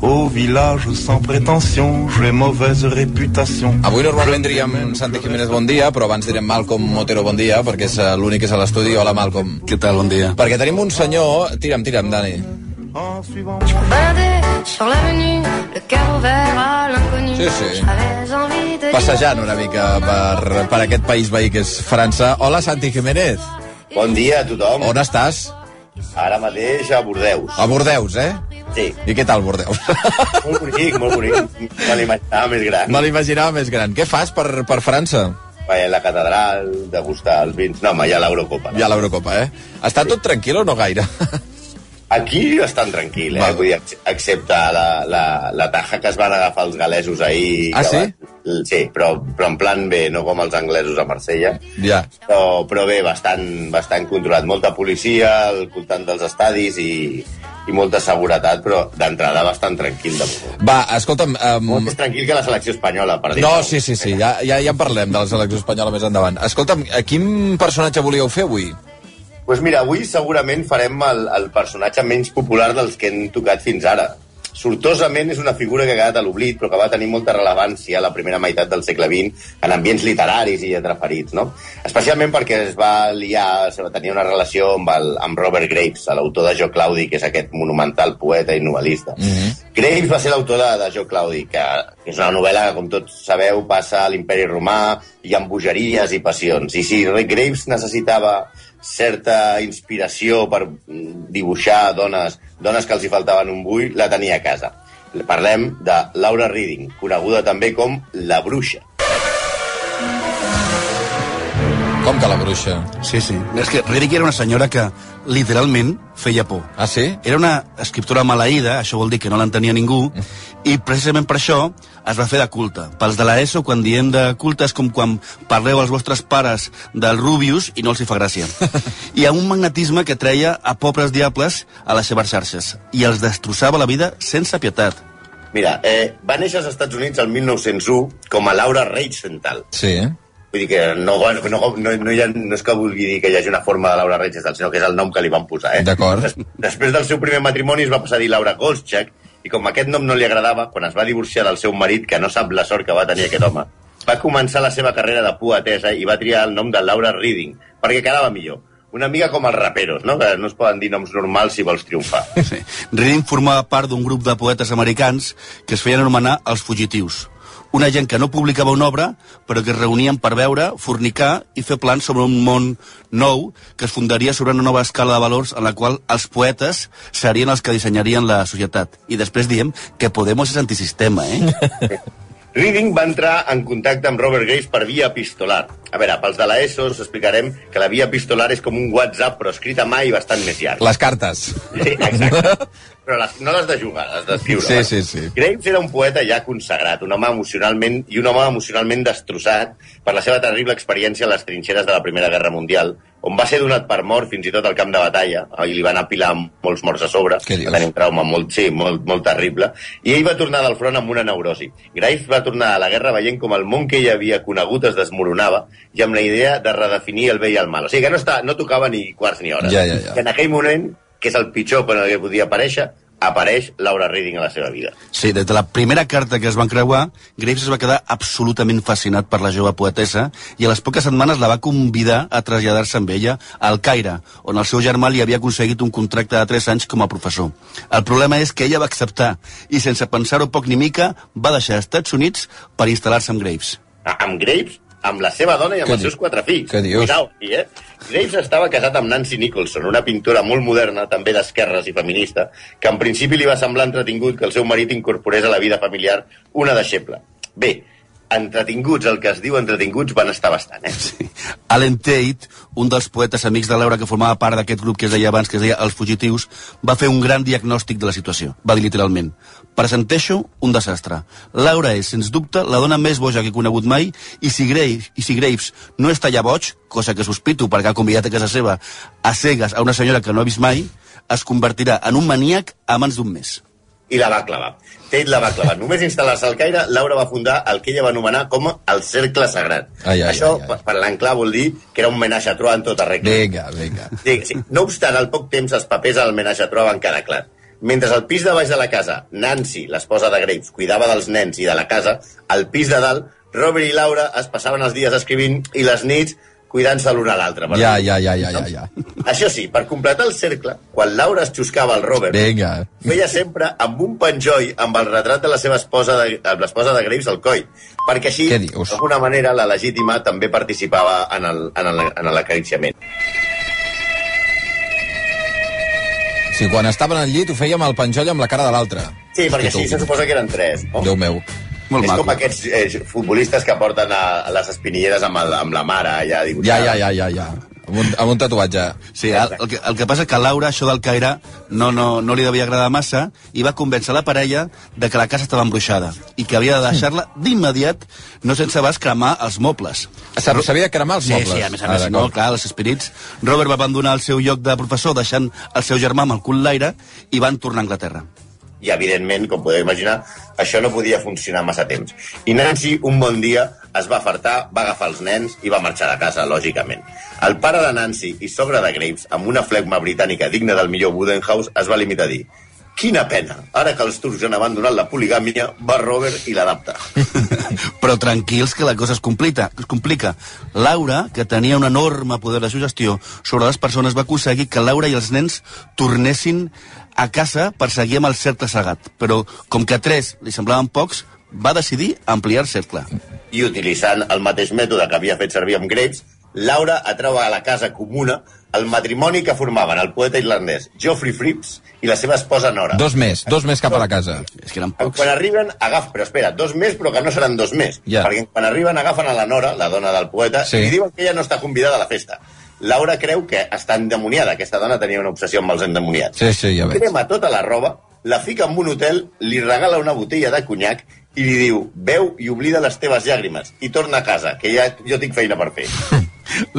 Au village sans prétention, j'ai mauvaise réputation. Avui normalment diríem Santi Jiménez bon dia, però abans direm Malcolm Motero bon dia, perquè és eh, l'únic que és a l'estudi. Hola, Malcolm. Què tal, bon dia? Perquè tenim un senyor... Tira'm, tira'm, Dani. Sur l'avenue, le cœur ouvert à l'inconnu. Sí, sí. J'avais envie de Passejant una mica per, per aquest país veí que és França. Hola, Santi Jiménez. Bon dia a tothom. On estàs? Ara mateix a Bordeus. A Bordeus, eh? Sí, I què tal, Bordeus? molt bonic, molt bonic. Me l'imaginava més gran. Me l'imaginava més gran. Què fas per, per França? Vaig a la catedral, degustar els vins... No, home, hi ha l'Eurocopa. Hi ha l'Eurocopa, eh? Està tot tranquil o no gaire? Aquí bastant tranquil, eh? Val. Vull dir, ex- excepte la, la, la taja que es van agafar els galesos ahir. Ah, sí? van- Sí, però, però en plan bé, no com els anglesos a Marsella. Ja. Però, però bé, bastant, bastant controlat. Molta policia al voltant dels estadis i, i molta seguretat, però d'entrada bastant tranquil. De moment. Va, escolta'm... Um... Molt més tranquil que la selecció espanyola, per dir No, sí, sí, sí, ja, ja, ja en parlem de la selecció espanyola més endavant. Escolta'm, a quin personatge volíeu fer avui? pues mira, avui segurament farem el, el personatge menys popular dels que hem tocat fins ara. Sortosament és una figura que ha quedat a l'oblit, però que va tenir molta rellevància a la primera meitat del segle XX en ambients literaris i atraferits, no? Especialment perquè es va liar, se va tenir una relació amb, el, amb Robert Graves, l'autor de Jo Claudi, que és aquest monumental poeta i novel·lista. Mm -hmm. Graves va ser l'autor de, de Jo Claudi, que, que és una novel·la que, com tots sabeu, passa a l'imperi romà, hi ha bogeries i passions. I si Graves necessitava certa inspiració per dibuixar dones, dones que els hi faltaven un bull, la tenia a casa. Parlem de Laura Reading, coneguda també com La Bruixa. Com que la bruixa? Sí, sí. És que Riddick era una senyora que literalment feia por. Ah, sí? Era una escriptora maleïda, això vol dir que no l'entenia ningú, i precisament per això es va fer de culte. Pels de l'ESO, quan diem de culte, és com quan parleu als vostres pares del Rubius i no els hi fa gràcia. Hi ha un magnetisme que treia a pobres diables a les seves xarxes i els destrossava la vida sense pietat. Mira, eh, va néixer als Estats Units el 1901 com a Laura Reichenthal. Sí. Vull dir que no, no, no, no, hi ha, no és que vulgui dir que hi hagi una forma de Laura Reichenthal, sinó que és el nom que li van posar. Eh? D'acord. Des, després del seu primer matrimoni es va passar a dir Laura Golschak, i com aquest nom no li agradava, quan es va divorciar del seu marit, que no sap la sort que va tenir aquest home, va començar la seva carrera de poetesa i va triar el nom de Laura Reading, perquè quedava millor. Una mica com els raperos, no? que no es poden dir noms normals si vols triomfar. Sí. Reading formava part d'un grup de poetes americans que es feien anomenar els fugitius. Una gent que no publicava una obra, però que es reunien per veure, fornicar i fer plans sobre un món nou que es fundaria sobre una nova escala de valors en la qual els poetes serien els que dissenyarien la societat. I després diem que Podemos és antisistema, eh? Reading va entrar en contacte amb Robert Graves per via epistolar. A veure, pels de l'ESO us explicarem que la via epistolar és com un WhatsApp, però escrit a mà i bastant més llarg. Les cartes. Sí, exacte. Però les, no les de jugar, les d'escriure. Sí, sí, sí. Graves era un poeta ja consagrat, un home emocionalment i un home emocionalment destrossat per la seva terrible experiència a les trinxeres de la Primera Guerra Mundial, on va ser donat per mort fins i tot al camp de batalla, i li van apilar molts morts a sobre, va tenir un trauma molt, sí, molt, molt terrible, i ell va tornar del front amb una neurosi. Graves va tornar a la guerra veient com el món que ell havia conegut es desmoronava i amb la idea de redefinir el bé i el mal. O sigui que no, està, no tocava ni quarts ni hores. Ja, ja, ja. Que en aquell moment, que és el pitjor per al que podia aparèixer, apareix Laura Reading a la seva vida. Sí, des de la primera carta que es van creuar, Graves es va quedar absolutament fascinat per la jove poetessa i a les poques setmanes la va convidar a traslladar-se amb ella al Caire, on el seu germà li havia aconseguit un contracte de 3 anys com a professor. El problema és que ella va acceptar i, sense pensar-ho poc ni mica, va deixar els Estats Units per instal·lar-se amb Graves. A- amb Graves, amb la seva dona i amb Què els seus quatre fills. què dius? Cuidao, aquí, eh? Graves estava casat amb Nancy Nicholson, una pintora molt moderna, també d'esquerres i feminista, que en principi li va semblar entretingut que el seu marit incorporés a la vida familiar una deixeble. Bé, entretinguts, el que es diu entretinguts, van estar bastant, eh? Sí. Alan Tate, un dels poetes amics de Laura que formava part d'aquest grup que es deia abans, que es deia Els Fugitius, va fer un gran diagnòstic de la situació. Va dir literalment, presenteixo un desastre. Laura és, sens dubte, la dona més boja que he conegut mai i si Graves, i si Graves no està ja boig, cosa que sospito perquè ha convidat a casa seva a cegues a una senyora que no ha vist mai, es convertirà en un maníac a mans d'un mes. I la va clavar. Tate la va clavar. Només instal·lar-se al Caire, Laura va fundar el que ella va anomenar com el Cercle Sagrat. Ai, ai, Això, ai, ai. per- per l'enclar, vol dir que era un menatge a trois en tota regla. Vinga, vinga. Sí, sí. No obstant, al poc temps els papers al menatge a trois van quedar clar. Mentre al pis de baix de la casa, Nancy, l'esposa de Graves, cuidava dels nens i de la casa, al pis de dalt, Robert i Laura es passaven els dies escrivint i les nits cuidant-se l'un a l'altre. Ja, ja, ja, ja, ja, ja. Això sí, per completar el cercle, quan Laura es xuscava el Robert, Vinga. feia sempre amb un penjoll amb el retrat de la seva esposa de, amb l'esposa de Graves al coll, perquè així, d'alguna manera, la legítima també participava en el- en el- en l'acariciament. Sí, quan estaven al llit ho fèiem al penjoll amb la cara de l'altre. Sí, perquè així se suposa que eren tres. No? Déu meu. Molt és maco. com aquests eh, futbolistes que porten a, a les espinilleres amb, el, amb la mare allà Ja, dibuixada. ja, ja, ja, ja. Amb un, amb un tatuatge. Sí, el, el, que, el que passa que a Laura això del Caire no, no, no li devia agradar massa i va convèncer la parella de que la casa estava embruixada i que havia de deixar-la d'immediat, no sense abans cremar els mobles. Sabia cremar els Sí, mobles. sí, a més a Ah, més, no, d'acord. clar, els espirits. Robert va abandonar el seu lloc de professor deixant el seu germà amb el cul l'aire i van tornar a Anglaterra. I, evidentment, com podeu imaginar, això no podia funcionar massa temps. I Nancy, un bon dia, es va fartar, va agafar els nens i va marxar de casa, lògicament. El pare de Nancy i sogre de Graves, amb una flegma britànica digna del millor Woodenhouse, es va limitar a dir Quina pena! Ara que els turcs han abandonat la poligàmia, va Robert i l'adapta. Però tranquils que la cosa es complica, es complica. Laura, que tenia un enorme poder de suggestió sobre les persones, va aconseguir que Laura i els nens tornessin a casa per seguir amb el cercle segat. Però, com que a tres li semblaven pocs, va decidir ampliar el cercle. I utilitzant el mateix mètode que havia fet servir amb Graves, Laura atrau a la casa comuna el matrimoni que formaven el poeta irlandès Geoffrey Phipps i la seva esposa Nora. Dos més, dos més cap a la casa. És que eren pocs. Quan arriben, agaf... Però espera, dos més, però que no seran dos més. Ja. Perquè quan arriben, agafen a la Nora, la dona del poeta, Sí. i li diuen que ella no està convidada a la festa. Laura creu que està endemoniada. Aquesta dona tenia una obsessió amb els endemoniats. Sí, sí, ja veig. Crema tota la roba, la fica en un hotel, li regala una botella de conyac i li diu, veu i oblida les teves llàgrimes i torna a casa, que ja jo tinc feina per fer.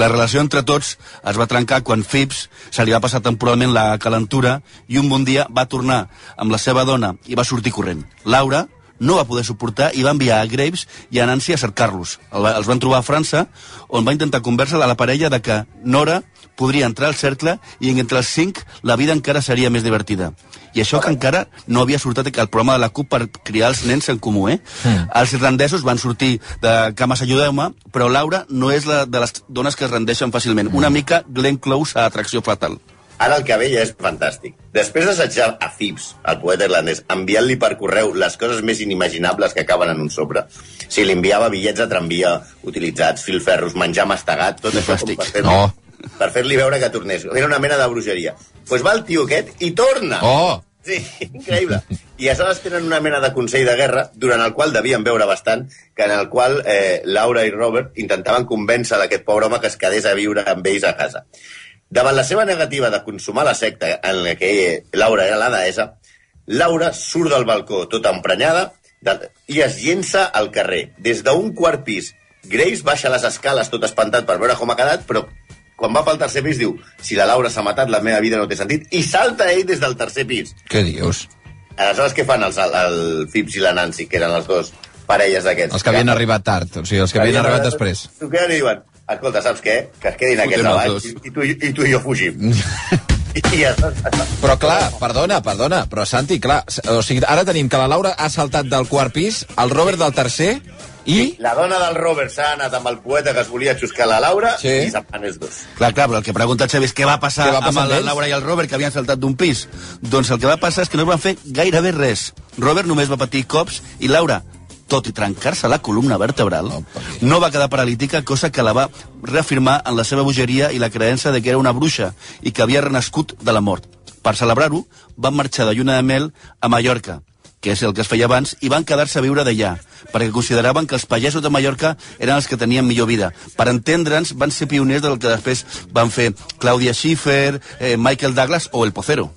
La relació entre tots es va trencar quan Phipps se li va passar temporalment la calentura i un bon dia va tornar amb la seva dona i va sortir corrent. Laura no va poder suportar i va enviar a Graves i a Nancy a cercar-los. Els van trobar a França, on va intentar convèncer a la parella de que Nora podria entrar al cercle i entre els cinc la vida encara seria més divertida. I això que encara no havia sortit el programa de la CUP per criar els nens en comú, eh? Mm. Els irlandesos van sortir de cames ajudeu-me, però Laura no és la de les dones que es rendeixen fàcilment. Una mica Glenn Close a Atracció Fatal. Ara el que veia és fantàstic. Després d'assetjar a Phipps, el poeta irlandès, enviant-li per correu les coses més inimaginables que acaben en un sobre. Si li enviava bitllets de tramvia utilitzats, filferros, menjar mastegat, tot això com per fer-li No. per fer-li veure que tornés. Era una mena de bruixeria. Doncs pues va el tio aquest i torna! Oh! Sí, increïble. I aleshores tenen una mena de consell de guerra, durant el qual devien veure bastant, que en el qual eh, Laura i Robert intentaven convèncer d'aquest pobre home que es quedés a viure amb ells a casa. Davant la seva negativa de consumar la secta en la que Laura era la deessa, Laura surt del balcó tota emprenyada i es llença al carrer. Des d'un quart pis, Grace baixa les escales tot espantat per veure com ha quedat, però quan va pel tercer pis diu si la Laura s'ha matat, la meva vida no té sentit, i salta ell des del tercer pis. Què dius? Aleshores, què fan els, el Phipps i la Nancy, que eren les dues parelles d'aquests? Els que havien arribat tard, o sigui, els que havien arribat després. Queden i diuen, escolta, saps què? Que es quedin aquests Fotem els avall i, i, tu, i tu i jo fugim. I, i ja està. Però clar, perdona, perdona, però Santi, clar, o sigui, ara tenim que la Laura ha saltat del quart pis, el Robert del tercer, i... La dona del Robert s'ha anat amb el poeta que es volia xuscar la Laura Sí. i se'n van els dos. Clar, clar, però el que pregunta el Xavi és què va passar, Què va passar amb amb la? Laura i el Robert, que havien saltat d'un pis. Doncs el que va passar és que no es van fer gairebé res. Robert només va patir cops i Laura, tot i trencar-se la columna vertebral, no va quedar paralítica, cosa que la va reafirmar en la seva bogeria i la creença de que era una bruixa i que havia renascut de la mort. Per celebrar-ho, van marxar de lluna de mel a Mallorca, que és el que es feia abans, i van quedar-se a viure d'allà, perquè consideraven que els pagesos de Mallorca eren els que tenien millor vida. Per entendre'ns, van ser pioners del que després van fer Clàudia Schiffer, eh, Michael Douglas o El Pocero.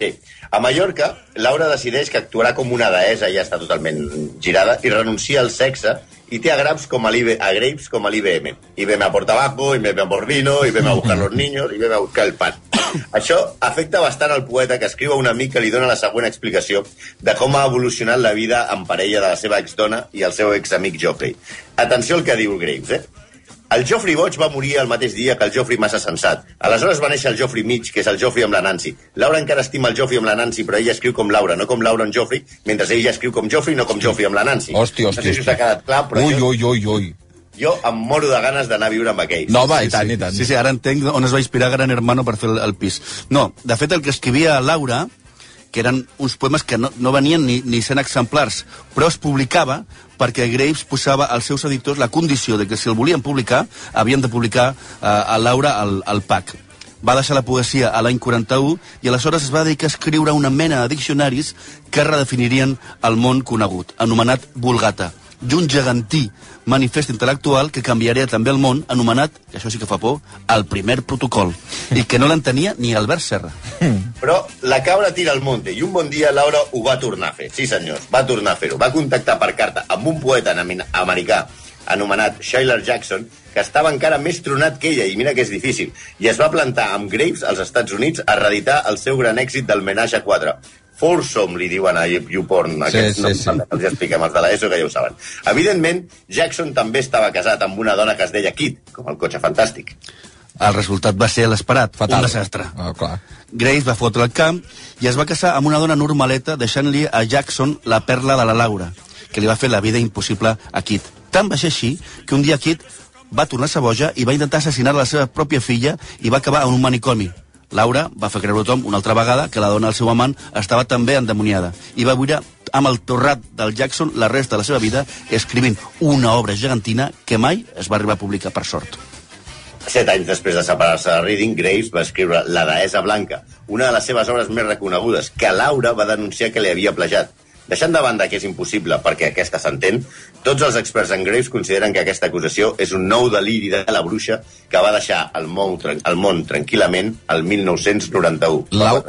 Sí. A Mallorca, Laura decideix que actuarà com una deessa, ja està totalment girada, i renuncia al sexe y té a Graves com a, l'IB, a Graves com a l'IBM. I veme a por tabaco, i veme a por i veme a buscar los niños, i veme a buscar el pan. Això afecta bastant al poeta que escriu a un amic que li dona la següent explicació de com ha evolucionat la vida en parella de la seva exdona i el seu examic Joffrey. Atenció al que diu Graves, eh? El Joffrey Boig va morir el mateix dia que el Joffrey massa sensat. Aleshores va néixer el Joffrey mig, que és el Joffrey amb la Nancy. Laura encara estima el Joffrey amb la Nancy, però ella escriu com Laura, no com Laura en Joffrey, mentre ella escriu com Joffrey, no com Joffrey amb la Nancy. Hòstia, No sé hòstia, si us ha quedat clar, però Ui, jo, ui, ui, ui. jo em moro de ganes d'anar a viure amb aquells. No, va, i tant, i tant. Sí, sí, ara entenc on es va inspirar Gran Hermano per fer el, el pis. No, de fet, el que escrivia Laura, que eren uns poemes que no, no venien ni, ni sent exemplars, però es publicava perquè Graves posava als seus editors la condició de que si el volien publicar, havien de publicar eh, a Laura al, al PAC. Va deixar la poesia a l'any 41 i aleshores es va dedicar a escriure una mena de diccionaris que redefinirien el món conegut, anomenat Vulgata i un gegantí manifest intel·lectual que canviaria també el món, anomenat, que això sí que fa por, el primer protocol, i que no l'entenia ni Albert Serra. Però la cabra tira al monte i un bon dia Laura ho va tornar a fer. Sí, senyors, va tornar a fer-ho. Va contactar per carta amb un poeta americà anomenat Shayler Jackson, que estava encara més tronat que ella, i mira que és difícil, i es va plantar amb Graves als Estats Units a reeditar el seu gran èxit del Menage a 4. Foursome, li diuen a YouPorn. Aquests sí, no sí. els expliquem, els de l'ESO, que ja ho saben. Evidentment, Jackson també estava casat amb una dona que es deia Kit, com el cotxe fantàstic. El resultat va ser l'esperat, Fatal. un desastre. Oh, clar. Grace va fotre el camp i es va casar amb una dona normaleta deixant-li a Jackson la perla de la Laura, que li va fer la vida impossible a Kit. Tant va ser així que un dia Kit va tornar-se boja i va intentar assassinar la seva pròpia filla i va acabar en un manicomi. Laura va fer creure a tothom una altra vegada que la dona del seu amant estava també endemoniada i va viure amb el torrat del Jackson la resta de la seva vida escrivint una obra gegantina que mai es va arribar a publicar per sort. Set anys després de separar-se de Reading, Graves va escriure La deessa blanca, una de les seves obres més reconegudes, que Laura va denunciar que li havia plejat. Deixant de banda que és impossible perquè aquesta s'entén, tots els experts en Graves consideren que aquesta acusació és un nou deliri de la bruixa que va deixar el món, el món tranquil·lament el 1991. fa Lau.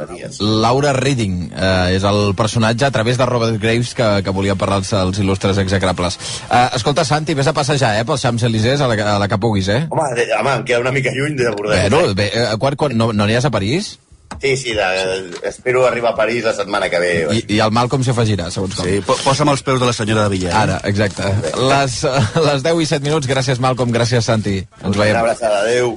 Laura Reading eh, és el personatge a través de Robert Graves que, que volia parlar als, als il·lustres execrables. Eh, escolta, Santi, vés a passejar eh, pels Champs-Élysées a, la, a la que puguis, eh? Home, de, home, em queda una mica lluny de Bordeaux. Bueno, bé, eh, quan, quan, no, no aniràs a París? Sí, sí, de, espero arribar a París la setmana que ve. I, i el Malcolm s'hi afegirà, segons com. Sí, po posa'm els peus de la senyora de Villar. eh? Ara, exacte. Les, les 10 i 7 minuts, gràcies Malcolm, gràcies Santi. Ens Una veiem. abraçada, adeu.